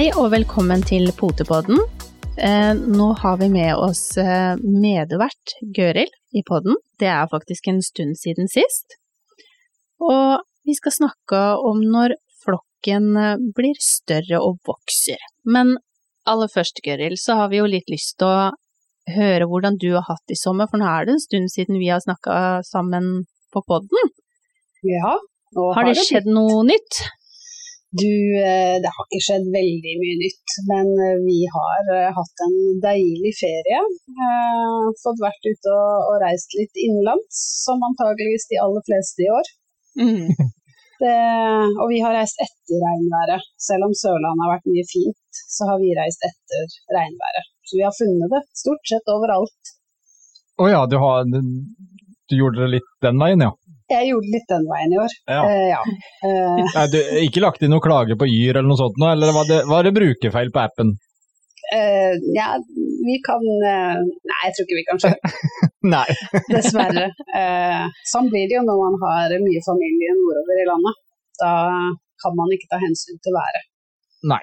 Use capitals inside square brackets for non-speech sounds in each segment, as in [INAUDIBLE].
Hei og velkommen til Potepodden. Eh, nå har vi med oss eh, medvert Gøril i podden. Det er faktisk en stund siden sist. Og vi skal snakke om når flokken eh, blir større og vokser. Men aller først, Gøril, så har vi jo litt lyst til å høre hvordan du har hatt det i sommer, for nå er det en stund siden vi har snakka sammen på podden. Ja, nå Har det skjedd noe nytt? Du, eh, det har ikke skjedd veldig mye nytt, men eh, vi har eh, hatt en deilig ferie. Eh, fått vært ute og, og reist litt innenlands, som antageligvis de aller fleste i år. Mm. [LAUGHS] Det, og vi har reist etter regnværet. Selv om Sørlandet har vært mye fint, så har vi reist etter regnværet. Så vi har funnet det stort sett overalt. Å ja, du, har, du gjorde det litt den veien, ja. Jeg gjorde litt den veien i år. Ja. Uh, ja. Uh, Nei, du, ikke lagt inn noe klage på Yr eller noe sånt, nå, eller var det, var det brukerfeil på appen? Uh, ja, vi kan Nei, jeg tror ikke vi kan skjønne [LAUGHS] Nei. Dessverre. Eh, sånn blir det jo når man har mye familie nordover i landet. Da kan man ikke ta hensyn til været. Nei.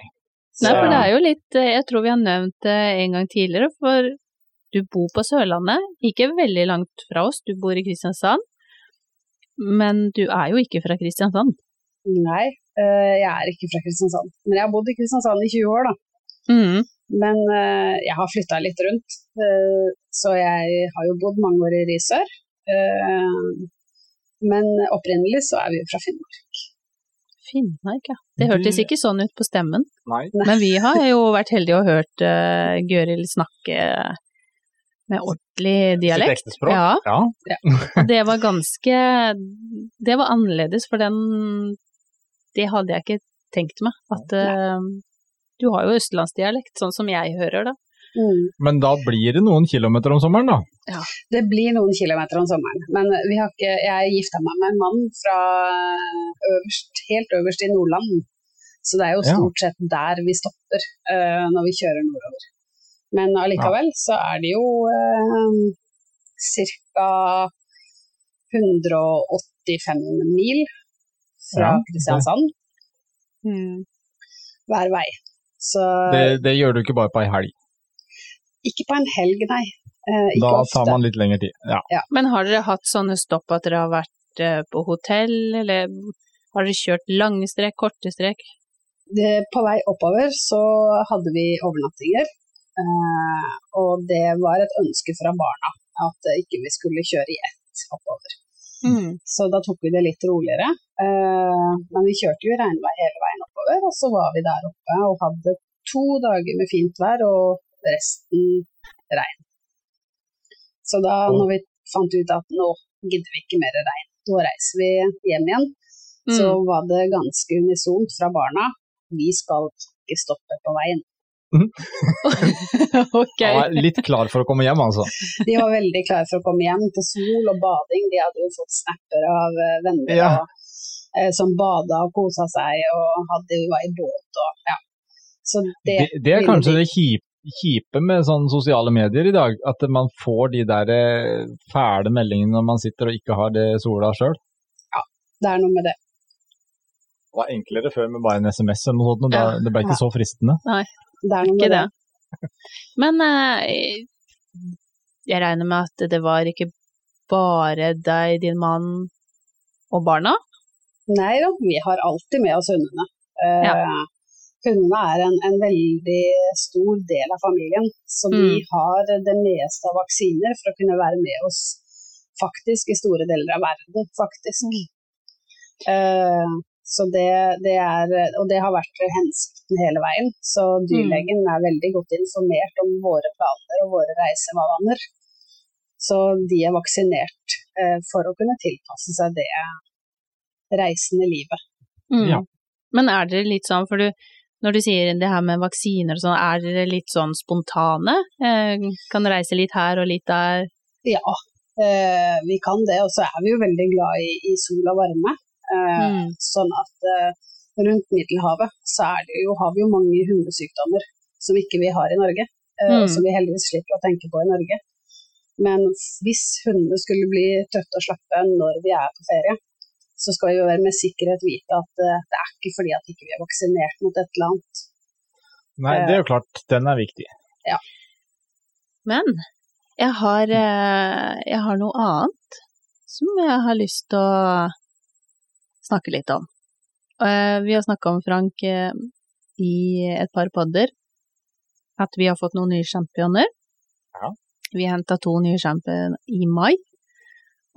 Nei, for det er jo litt Jeg tror vi har nevnt det en gang tidligere, for du bor på Sørlandet, ikke veldig langt fra oss, du bor i Kristiansand. Men du er jo ikke fra Kristiansand. Nei, eh, jeg er ikke fra Kristiansand. Men jeg har bodd i Kristiansand i 20 år, da. Mm. Men eh, jeg har flytta litt rundt. eh, så jeg har jo bodd mange år i Risør. Eh, men opprinnelig så er vi jo fra Finnmark. Finnmark, ja. Det hørtes ikke sånn ut på stemmen. Nei. Men vi har [LAUGHS] jo vært heldige og hørt uh, Gøril snakke med ordentlig dialekt. Sitt ektespråk? Ja, ja. og det var ganske Det var annerledes, for den Det hadde jeg ikke tenkt meg. At uh, du har jo østlandsdialekt, sånn som jeg hører, da. Mm. Men da blir det noen kilometer om sommeren, da. Ja, Det blir noen kilometer om sommeren. Men vi har ikke, jeg gifta meg med en mann fra øverst, helt øverst i Nordland. Så det er jo Ja. stort sett der vi stopper uh, når vi kjører nordover. Men allikevel så er det jo eh, ca. 185 mil fra Ja, Kristiansand hver vei. Så Det, det gjør du ikke bare på ei helg. ikke på en helg, nei. Eh, Da ofte. tar man litt lengre tid. Ja. Men har dere hatt sånne stopp at dere har vært eh, på hotell, eller har dere kjørt lange strek, korte strek? det, på vei oppover så hadde vi overnattinger. Eh, og det var et ønske fra barna at ikke vi skulle kjøre i ett oppover. Mm. Så da tok vi det litt roligere. Eh, men vi kjørte jo regnvei hele veien oppover, og så var vi der oppe og hadde to dager med fint vær og resten regn. Så da når vi fant ut at nå gidder vi ikke mer regn, nå reiser vi hjem igjen, så Mm. var det ganske unisont fra barna. Vi skal ikke stoppe på veien. [LAUGHS] ok. Han var litt klar for å komme hjem, altså. De var veldig klare for å komme hjem til sol og bading. De hadde jo fått snapper av eh, venner Ja. og, eh, som bada og kosa seg og hadde, var i båt og ja. Så det, Det, det er kanskje de- det kjipe, kjipe med sånne sosiale medier i dag, at man får de der eh, fæle meldingene når man sitter og ikke har det sola sjøl. det er noe med det. Det var enklere før med bare en SMS eller noe sånt, da, Ja. det ble ikke så fristende. Det er Ikke det. Men eh, jeg regner med at det var ikke bare deg, din mann og barna? Nei da, vi har alltid med oss hundene. Eh, Hundene er en, en veldig stor del av familien, så vi Mm. har det meste av vaksiner for å kunne være med oss faktisk i store deler av verden, faktisk. Eh, så det, det er, og det har vært hensikten hele veien. Så dyrlegen er veldig godt informert om våre planer og våre reisevaner. Så de er vaksinert eh, for å kunne tilpasse seg det reisende livet. Mm. Ja. Men er dere litt sånn, for du, når du sier det her med vaksiner og sånn, er dere litt sånn spontane? Eh, kan reise litt her og litt der? Ja, eh, vi kan det. Og så er vi jo veldig glad i, i sol og varme. Eh, Mm. Sånn at eh, rundt Middelhavet så er det jo, har vi jo mange hundesykdommer som ikke vi har i Norge. eh, Mm. Som vi heldigvis slipper å tenke på i Norge. Men hvis hundene skulle bli trøtte og slappe når vi er på ferie, så skal vi jo være med sikkerhet vite at eh, det er ikke fordi at ikke vi er vaksinert mot et eller annet. Nei, det er jo klart, den er viktig. Ja. Men jeg har, eh, jeg har noe annet som jeg har lyst til å snakke litt om. Eh, Vi har snakka om Frank eh, i et par podder, at vi har fått noen nye championer. Ja. Vi henta to nye championer i mai,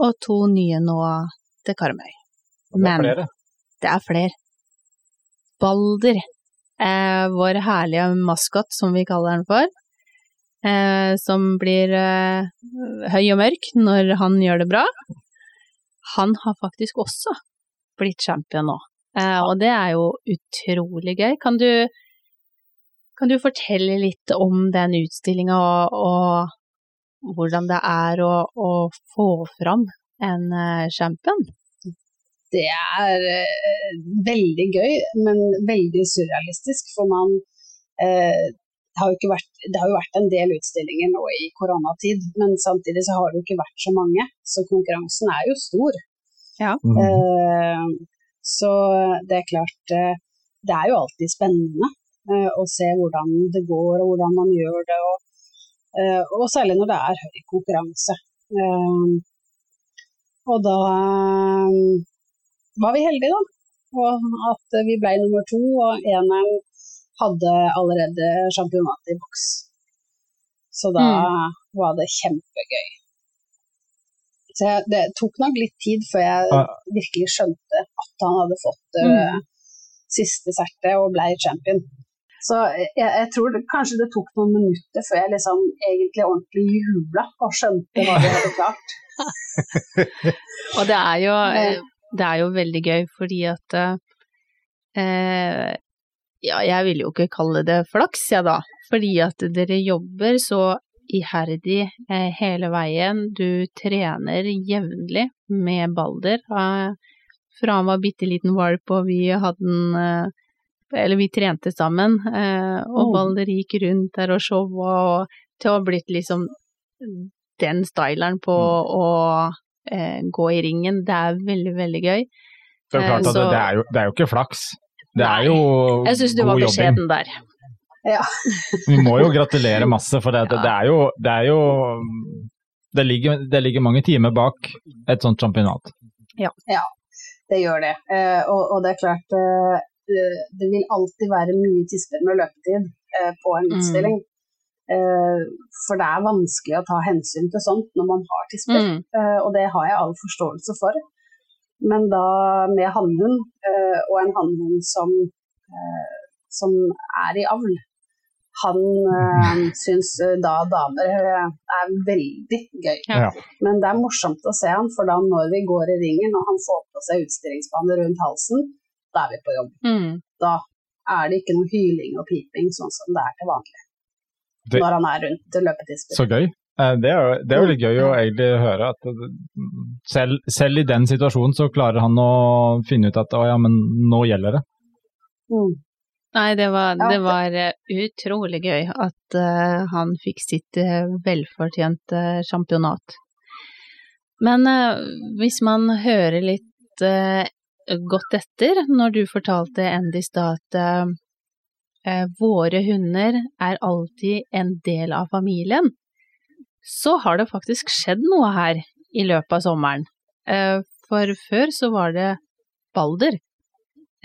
og to nye nå til Karmøy. Det Men- flere. Det er flere. Balder, eh, vår herlige maskot, som vi kaller den for, eh, som blir eh, høy og mørk når han gjør det bra, han har faktisk også blitt champion nå. Eh, og det er jo utrolig gøy. Kan du, kan du fortelle litt om den utstillinga og, og hvordan det er å, å få fram en eh, champion? Det er eh, veldig gøy, men veldig surrealistisk, for man eh, det har, jo ikke vært, det har jo vært en del utstillinger nå i koronatid, men samtidig så har det jo ikke vært så mange, så konkurransen er jo stor. Mhm. Mm. så det er klart, eh, det er jo alltid spennende eh, å se hvordan det går og hvordan man gjør det, og, og særlig når det er høy konkurranse. Og da var vi heldige, da. Og at vi ble nummer to, og eneren hadde allerede championatet i boks. Så da var det kjempegøy. Så jeg, det tok nok litt tid før jeg Ja. virkelig skjønte at han hadde fått uh, siste sertet og ble champion. Så jeg, jeg tror det, kanskje det tok noen minutter før jeg liksom egentlig ordentlig jubla og skjønte hva vi hadde klart. [LAUGHS] [LAUGHS] Og det er jo, det er jo veldig gøy fordi at eh, Ja, jeg vil jo ikke kalle det flaks, jeg da. Fordi at dere jobber så iherdig eh, hele veien. Du trener jevnlig med Balder. Eh, fra han var bitte liten valp og vi hadde den eh, Eller vi trente sammen, eh, og Mm. Balder gikk rundt der og showa og til å ha blitt liksom den styleren på å eh, gå i ringen. Det er veldig, veldig gøy. Det er klart Eh, så- det, er jo, det er jo ikke flaks. Det Nei. er jo Jeg syns du god var jobbing. beskjeden der. Ja. Vi må jo gratulere masse, for det, Ja. det er jo Det, er jo, det, ligger, det ligger mange timer bak et sånt championat. Det gjør det. Eh, og, og det er klart eh, eh, Det vil alltid være mye tisper med løpetid eh, på en Mm. utstilling. Eh, for det er vanskelig å ta hensyn til sånt når man har tisper. Mm. Eh, og det har jeg all forståelse for. Men da med hannhund, eh, og en hannhund som, eh, som er i avl, han uh, [LAUGHS] syns eh, da damer eh, er veldig gøy. Ja. Men det er morsomt å se han, for da når vi går i ringen og han får på seg utstillingsbandet rundt halsen, da er vi på jobb. Mm. Da er det ikke noe hyling og piping sånn som det er til vanlig. Det- Når han er rundt løpetisper. Så gøy. Eh, Det er, jo, det er jo litt gøy å egentlig høre at selv, selv i den situasjonen så klarer han å finne ut at å ja, men nå gjelder det. Mm. Nei, det var, det var eh, utrolig gøy at uh, han fikk sitt uh, velfortjente championat. Men uh, hvis man hører litt godt etter når du fortalte Andy i stad at våre hunder er alltid en del av familien, så har det faktisk skjedd noe her i løpet av sommeren. For før så var det Balder.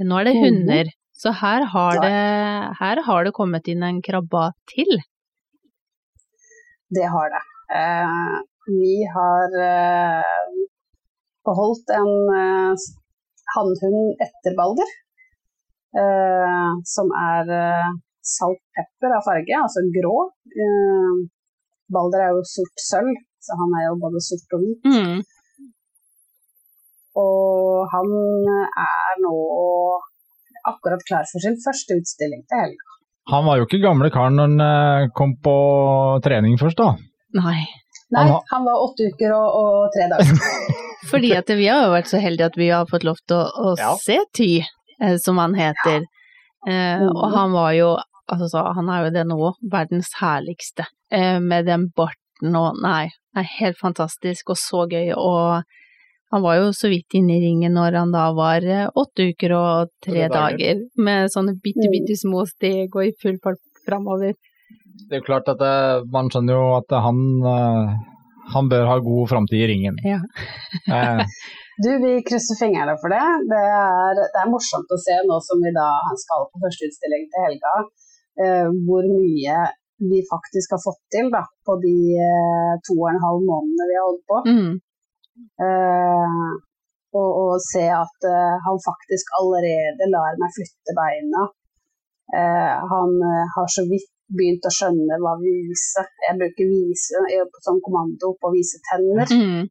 Nå er det hunder. Så her har, det, her har det kommet inn en krabba til. Det har det. Eh, vi har eh, beholdt en eh, hannhund etter Balder, eh, som er eh, salt pepper av farge, altså grå. Eh, Balder er jo sort sølv, så han er jo både sort og hvit. Mm. Og han er nå akkurat klar for sin første utstilling til helga. Han var jo ikke gamle karen når han eh, kom på trening først, da. Nei. Nei, Han var åtte uker og, og tre dager. [LAUGHS] Fordi at vi har jo vært så heldige at vi har fått lov til å, å Ja. se Ty, eh, som han heter. Eh, Mhm. og han var jo, altså han er jo det nå, verdens herligste. Eh, med den barten og Nei, det er helt fantastisk og så gøy. Og, Han var jo så vidt inne i ringen når han da var eh, åtte uker og tre dager. dager, med sånne bitte, Mm. bitte små steg og i full fart framover. Det er jo klart at det, man skjønner jo at han, eh, han bør ha god framtid i ringen. Ja. Eh, [LAUGHS] Du, vi krysser fingrene for det. Det er, det er morsomt å se nå som vi da skal på første utstilling til helga, eh, hvor mye vi faktisk har fått til da, på de eh, to og en halv månedene vi har holdt på. Mm. Eh, og, og se at eh, han faktisk allerede lar meg flytte beina. Eh, han eh, har så vidt begynt å skjønne hva vi viser. Jeg bruker vise som kommando på å vise tenner. Mm.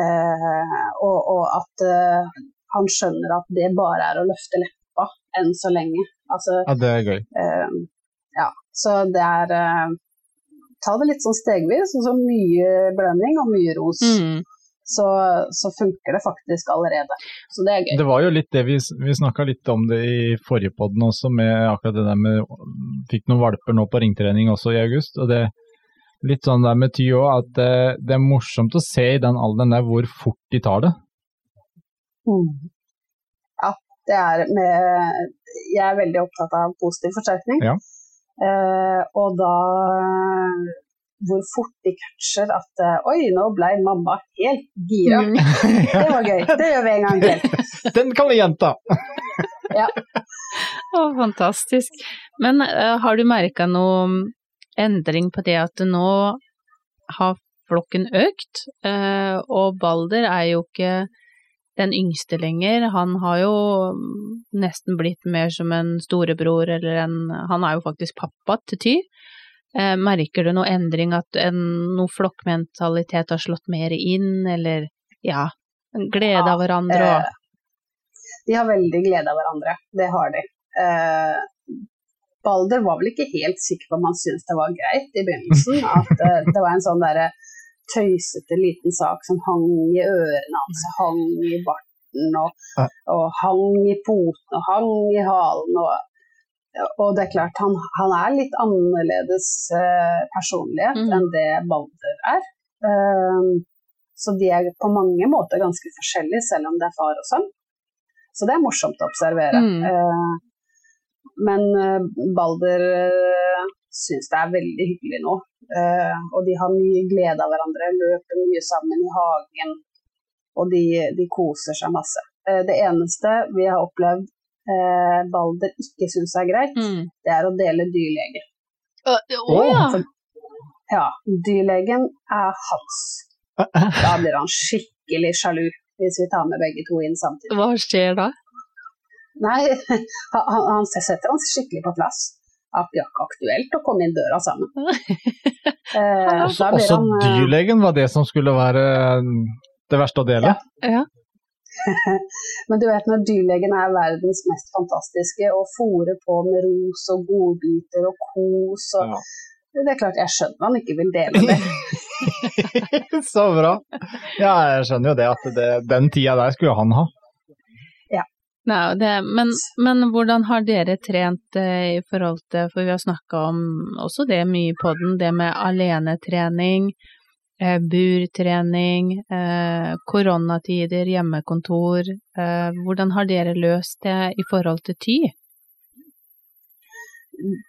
Eh, og, og at eh, han skjønner at det bare er å løfte leppa enn så lenge. Altså, ja, det er gøy. eh, ja, så det er eh, Ta det litt sånn stegvis, og så mye blønning og mye ros. Mm. Så, så funker det faktisk allerede. Så det er gøy. Det var jo litt det vi, vi snakka litt om det i forrige podden også, med akkurat det der med Fikk noen valper nå på ringtrening også i august. og det Litt sånn der med Ty òg, at det, det er morsomt å se i den alderen der hvor fort de tar det. Mm. Ja, det er med Jeg er veldig opptatt av positiv forsterkning. Ja. Eh, og da hvor fort de catcher at eh, Oi, nå ble mamma helt gira. Mm. [LAUGHS] Det var gøy. Det gjør vi en gang til. [LAUGHS] Den kan vi gjenta! [LAUGHS] Å, fantastisk. Men uh, har du merka noe endring på det at nå har flokken økt, uh, og Balder er jo ikke den yngste lenger. Han har jo mm, nesten blitt mer som en storebror, eller en Han er jo faktisk pappa til Ty. Eh, merker du noe endring, at en, noe flokkmentalitet har slått mer inn, eller ja, glede glede av hverandre og Eh, de har veldig glede av hverandre. Det har de. Eh, Balder var vel ikke helt sikker på om han syntes det var greit i begynnelsen. [LAUGHS] At eh, det var en sånn derre tøysete liten sak som hang i ørene hans, hang i barten og, og hang i poten og hang i halen. Og, og det er klart, han, han er litt annerledes eh, personlighet mm. enn det Balder er. Eh, så de er på mange måter ganske forskjellige, selv om det er far og sønn. Så det er morsomt å observere. Mm. Uh, men uh, Balder uh, syns det er veldig hyggelig nå. Uh, og de har mye glede av hverandre, løper mye sammen i hagen. Og de, de koser seg masse. Eh, det eneste vi har opplevd eh, Balder ikke syns er greit, mm. det er å dele dyrlege. Å å, ja! Ja, dyrlegen er hans. [LAUGHS] Da blir han skikkelig sjalu hvis vi tar med begge to inn samtidig. Hva skjer da? Nei, [LAUGHS] han, han setter han skikkelig på plass. At det ikke aktuelt å komme inn døra sammen. [LAUGHS] Eh, Også, også eh, dyrlegen var det som skulle være det verste å dele. Ja. [LAUGHS] Men du vet når dyrlegen er verdens mest fantastiske og fòrer på med ros og godbiter og kos og Ja. Det er klart, jeg skjønner han ikke vil dele det. [LAUGHS] Så bra. Ja, jeg skjønner jo det at det, den tida der skulle han ha. Nei, det, men, men hvordan har dere trent eh, i forhold til, for vi har snakka om også det mye på den, det med alenetrening, burtrening, eh, koronatider, hjemmekontor. Eh, hvordan har dere løst det i forhold til Ty?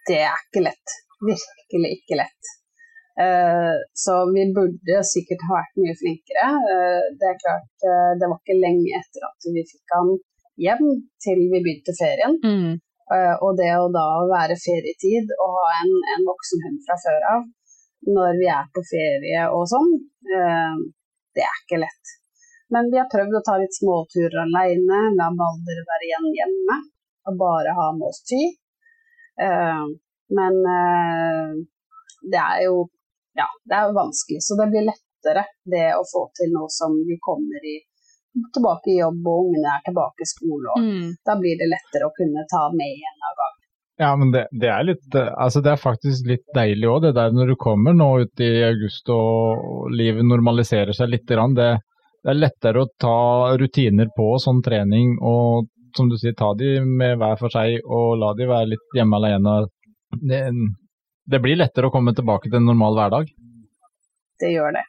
Det er ikke lett. Virkelig ikke lett. Eh, så vi burde sikkert ha vært mye flinkere. Eh, det er klart, eh, det var ikke lenge etter at vi fikk han hjem til vi begynte ferien. Mm. Eh, og det å da være ferietid og ha en, en voksen hund fra før av når vi er på ferie og sånn, eh, det er ikke lett. Men vi har prøvd å ta litt småturer alene, la Balder være igjen hjemme og bare ha med oss Ty. Eh, men eh, det er jo ja, det er jo vanskelig, så det blir lettere det å få til nå som vi kommer i, tilbake i jobb og ungene er tilbake i skole. Og Mm. da blir det lettere å kunne ta med igjen av gangen. Ja, men det, det er litt Altså, det er faktisk litt deilig òg, det der når du kommer nå ut i august og livet normaliserer seg litt. Det, det er lettere å ta rutiner på sånn trening og som du sier, ta de med hver for seg og la de være litt hjemme alene. Det, det blir lettere å komme tilbake til en normal hverdag. Det gjør det.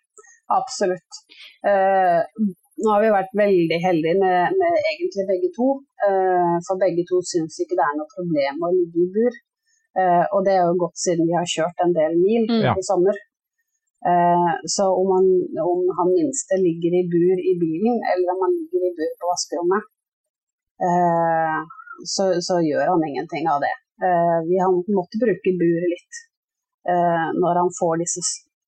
Absolutt. Eh, nå har vi vært veldig heldige med, med egentlig begge to. Eh, for begge to syns ikke det er noe problem å ligge i bur. Eh, og det er jo godt siden vi har kjørt en del mil Mm. I sommer. Eh, så om han, om han minste ligger i bur i bilen, eller om han ligger i bur på vaskerommet, eh, så, så gjør han ingenting av det. Eh, vi har måttet bruke buret litt eh, når han får disse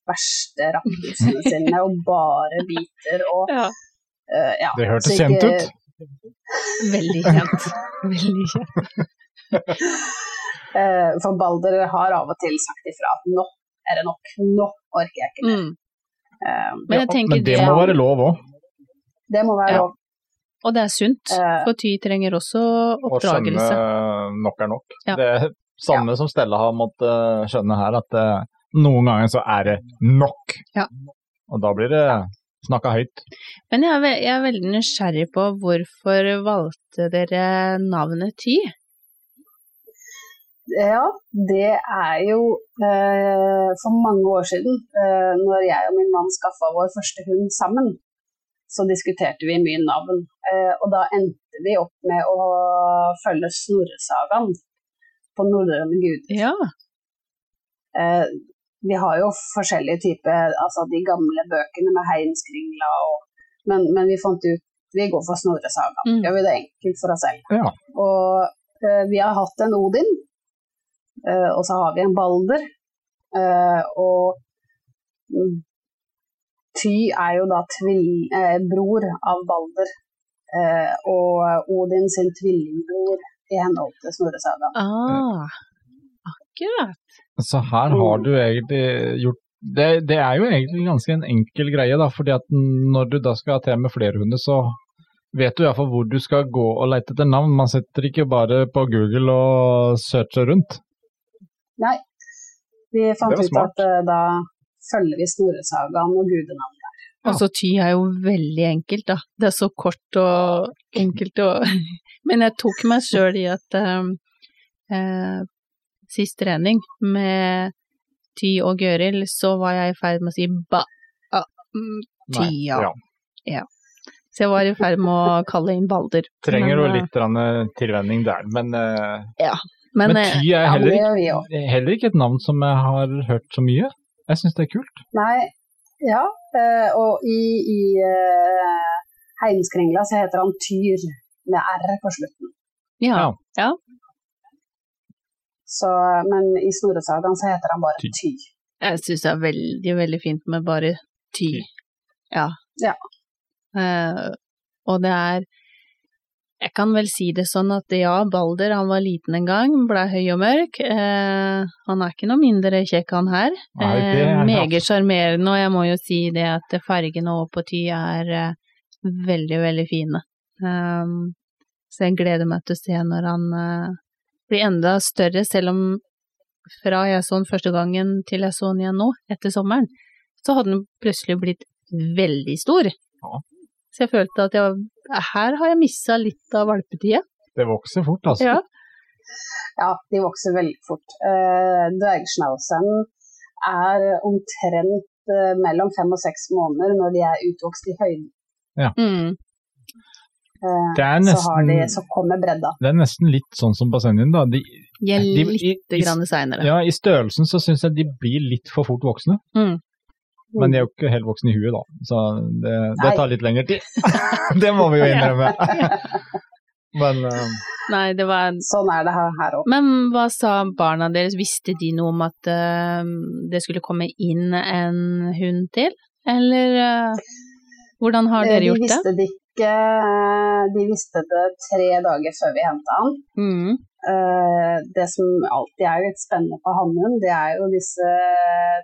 verste rakkelsene sine og bare biter og [LAUGHS] Ja. Eh, ja. Det hørtes kjent ut. [LAUGHS] Veldig kjent. Veldig kjent. [LAUGHS] uh, for Balder har av og til sagt ifra at nå er det nok, nå orker jeg ikke mer. Mm. Eh, Men jeg tenker Men det det, må være lov òg. det må være Ja. lov. og det er sunt, Eh, for Ty trenger også oppdragelse. Å skjønne nok er nok. Ja. Det er samme som Stella har måttet skjønne her, at eh, noen ganger så er det nok. Ja. Og da blir det snakka høyt. Men jeg er, ve jeg er veldig nysgjerrig på hvorfor valgte dere navnet Ty? Ja, det er jo eh, for mange år siden, eh, når jeg og min mann skaffa vår første hund sammen, så diskuterte vi mye navn. Eh, og da endte vi opp med å følge Snorresagaen på norrøne guder. Ja. Eh, vi har jo forskjellige typer, altså de gamle bøkene med Heimskringla og men, men vi fant ut vi går for Snorresagaen. Mm. Gjør vi det enkelt for oss selv. Ja. Og uh, vi har hatt en Odin, uh, og så har vi en Balder. Uh, og Ty er jo da tvil, eh, bror av Balder. eh, og Odin sin tvillingbror i henhold til Snorresagaen. Ah, akkurat. Så her har du egentlig gjort det, det er jo egentlig ganske en enkel greie, da, fordi at når du da skal til med flere hunder, så vet du iallfall hvor du skal gå og lete etter navn. Man setter ikke bare på Google og searcher rundt. Nei, vi fant ut smart. at eh, da følger vi Snorresagaen og gudenavn. Ja. Altså Ty er jo veldig enkelt, da. Det er så kort og enkelt og [LAUGHS] Men jeg tok meg sjøl i at eh, eh, sist trening med Ty og Gøril, så var jeg i ferd med å si ba, a, mm, Nei, ja. Så jeg var i ferd med å kalle inn Balder. Trenger jo Men, eh, litt eh, tilvenning der, men, ja, Men, men eh, Ty er heller ja, òg. heller ikke et navn som jeg har hørt så mye. Jeg syns det er kult. Nei, ja. eh, og i, i eh, Heimskringla så heter han Tyr med R på slutten. ja. Ja. Så, men i Snorresagaen så heter han bare Ty. Ty. Jeg syns det er veldig, veldig fint med bare Ty. Ty. Ja. Ja. Uh, og det er Jeg kan vel si det sånn at ja, Balder han var liten en gang, ble høy og mørk. Uh, han er ikke noe mindre kjekk han her. Nei, han. meget sjarmerende, og jeg må jo si det at fargene over på Ty er veldig, veldig fine. Så jeg gleder meg til å se når han eh, blir enda større, selv om fra jeg så den første gangen til jeg så den igjen nå, etter sommeren, så hadde den plutselig blitt veldig stor. Ja. Så jeg følte at jeg, her har jeg missa litt av valpetida. Det vokser fort, altså. Ja. Ja, de vokser veldig fort. Uh, Dvergschnauzeren er omtrent eh, mellom fem og seks måneder når de er utvokst i høyden. Ja. Mm. Eh, Det er så, har de, så kommer bredda. det er nesten litt sånn som bassenget da. De, De er i- grann seinere. ja, I størrelsen så syns jeg de blir litt for fort voksne. Mm. Men de er jo ikke helt voksne i huet, da. Så det, det tar litt lengre tid. [LAUGHS] det må vi jo innrømme. [LAUGHS] Men eh, Nei, det var Sånn er det her, her òg. Men hva sa barna deres, visste de noe om at uh, det skulle komme inn en hund til? Eller uh, hvordan har dere de gjort det? De visste det ikke eh, De visste det tre dager før vi henta han. Mm. Eh, det som alltid er litt spennende på hannhund, det er jo disse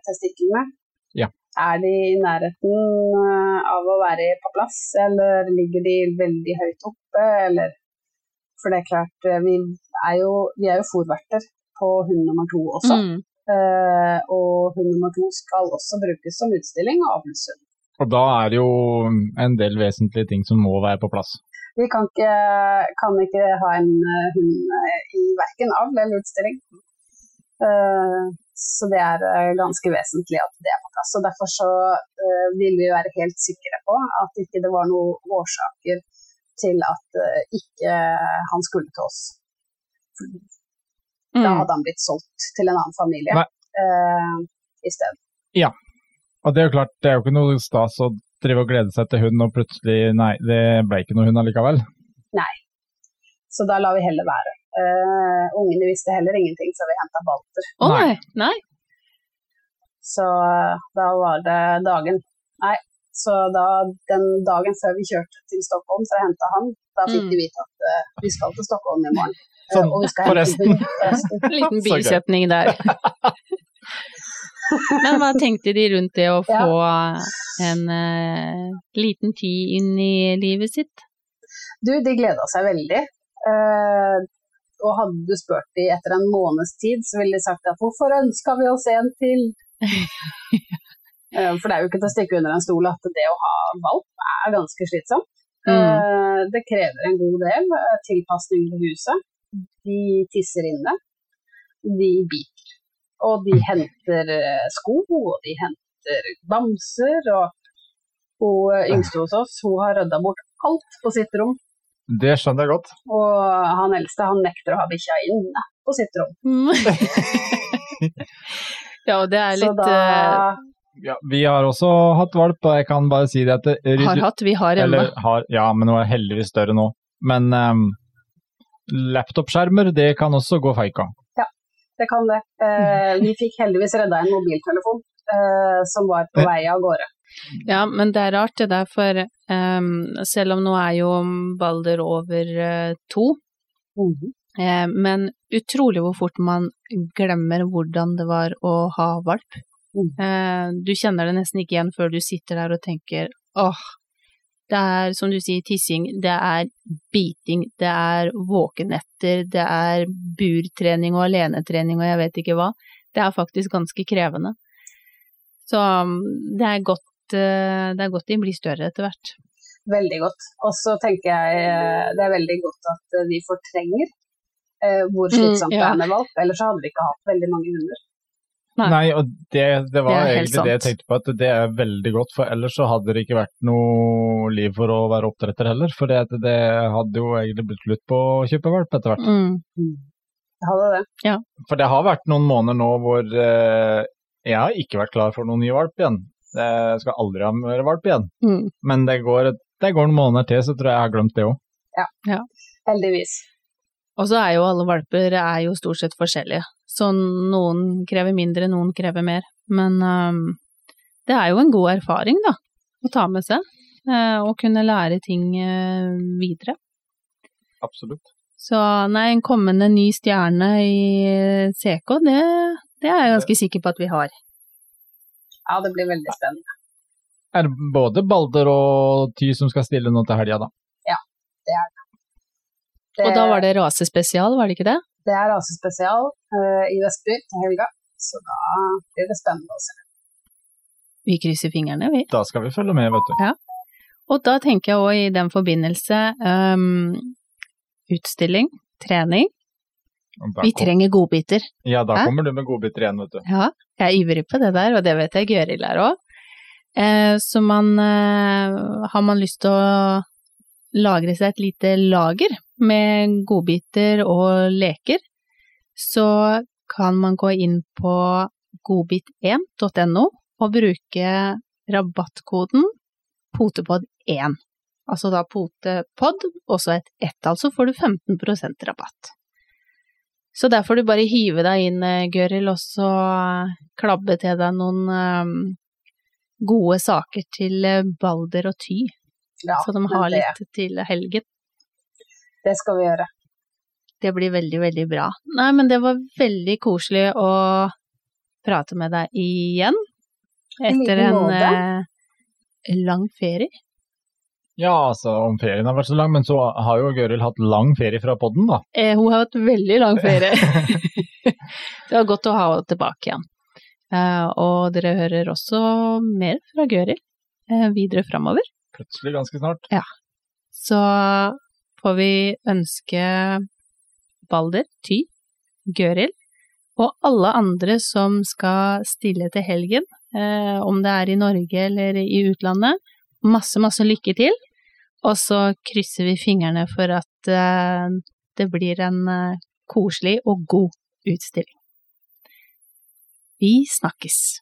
testiklene. Ja. Er de i nærheten eh, av å være på plass, eller ligger de veldig høyt oppe, eller For det er klart, vi er jo, vi er jo fòrverter på hund nummer to også. Mm. Eh, og hund nummer to skal også brukes som utstilling og avlshund. Og da er det jo en del vesentlige ting som må være på plass. Vi kan ikke, kan ikke ha en eh, hund eh, i verken avl eller utstilling. Eh, Så det er ganske vesentlig at det er på plass. Og Derfor så uh, vil vi være helt sikre på at ikke det var noen årsaker til at ikke han skulle til oss. Da Mm. hadde han blitt solgt til en annen familie i stedet. Og det er jo klart, det er jo ikke noe stas å drive og glede seg til hund, og plutselig nei, det ble ikke noe hund allikevel. Nei, Så da la vi heller være. Uh, ungene visste heller ingenting, så vi henta Balter. Å Nei. nei. Så uh, da var det dagen Nei, så da, den dagen før vi kjørte til Stockholm for å hente han, da fikk Mm. de vite at uh, vi skal til Stockholm i morgen. Uh, Sånn, og vi skal hente forresten. [LAUGHS] forresten. En liten [LAUGHS] bisetning der. [LAUGHS] Men hva tenkte de rundt det å få en uh, liten tid inn i livet sitt? Du, de gleda seg veldig. Uh, og hadde du spurt de etter en måneds tid, så ville de sagt at hvorfor ønska vi oss en til? uh, [LAUGHS] for det er jo ikke til å stikke under en stol at det å ha valp er ganske slitsomt. Mm. Det krever en god del tilpasning til huset. De tisser inne. De biter. Og de henter eh, sko, og de henter bamser. Og hun eh, yngste hos oss, hun har rydda bort alt på sitt rom. Det skjønner jeg godt. Og han eldste han nekter å ha bikkja inne på sitt rom. [LAUGHS] ja, og det er Så litt da eh, Ja, vi har også hatt valp, og jeg kan bare si det at det Har hatt, vi har ennå. Eller har, ja, men hun er heldigvis større nå. Men um, laptopskjermer, det kan også gå feika. Det kan det. Eh, vi fikk heldigvis redda en mobiltelefon eh, som var på vei av gårde. Ja, men det er rart det der, for um, selv om nå er jo Balder over uh, to, eh, men utrolig hvor fort man glemmer hvordan det var å ha valp. Mm. Du kjenner det nesten ikke igjen før du sitter der og tenker åh, det er som du sier tissing, det er biting, det er våkenetter, det er burtrening og alenetrening og jeg vet ikke hva. Det er faktisk ganske krevende. Så um, det er godt, eh, det er godt de blir større etter hvert. Veldig godt. Og så tenker jeg eh, det er veldig godt at eh, vi fortrenger eh, hvor slitsomt Mm, det er med valp. Ellers hadde vi ikke hatt veldig mange hunder. Nei. Nei, og det, det var Det egentlig det jeg tenkte på, at det er veldig godt. For ellers så hadde det ikke vært noe liv for å være oppdretter heller. For det, det hadde jo egentlig blitt slutt på å kjøpe valp etter hvert. Mm. det hadde det. Ja. For det har vært noen måneder nå hvor eh, jeg har ikke vært klar for noen ny valp igjen. Jeg skal aldri ha mer valp igjen. Mm. Men det går, det går noen måneder til, så tror jeg jeg har glemt det òg. Heldigvis. Og så er jo alle valper er jo stort sett forskjellige. Så noen krever mindre, noen krever mer. Men um, det er jo en god erfaring, da, å ta med seg. eh, og kunne lære ting eh, videre. Absolutt. Så nei, en kommende ny stjerne i CK, det, det er jeg ganske sikker på at vi har. Ja, det blir veldig spennende. Er det både Balder og Ty som skal stille nå til helga, da? Ja, det er Det, Og da var det rasespesial, var det ikke det? det er rasespesial uh, i Vestby til helga, så da blir det spennende å se. Vi krysser fingrene, vi. Da skal vi følge med, vet du. Og da tenker jeg òg i den forbindelse um, utstilling, trening. Vi trenger godbiter. Ja, da Hæ? kommer du med godbiter igjen, vet du. Ja, jeg er ivrig på det der, og det vet jeg Gøril er òg. Eh, så man eh, Har man lyst til å lagre seg et lite lager med godbiter og leker, så kan man gå inn på godbit1.no og bruke rabattkoden potepod1. Altså da potepod, også et ett-tall, så får du 15% rabatt. Så der får du bare hive deg inn, eh, Gøril, og så klabbe til deg noen eh, gode saker til eh, Balder og Ty, Ja, så de har litt til helgen. Det skal vi gjøre. Det blir veldig, veldig bra. Nei, men det var veldig koselig å prate med deg igjen. Etter en eh, lang ferie. Ja, altså, om ferien har vært så lang, men så har jo Gøril hatt lang ferie fra podden, da. Eh, hun har hatt veldig lang ferie. [LAUGHS] [LAUGHS] det var godt å ha henne tilbake igjen. Eh, og dere hører også mer fra Gøril eh, videre framover. Plutselig ganske snart. Så får vi ønske Balder, Ty, Gøril Og alle andre som skal stille til helgen, eh, om det er i Norge eller i utlandet, masse, masse lykke til. Og så krysser vi fingrene for at eh, det blir en eh, koselig og god utstilling. Vi snakkes!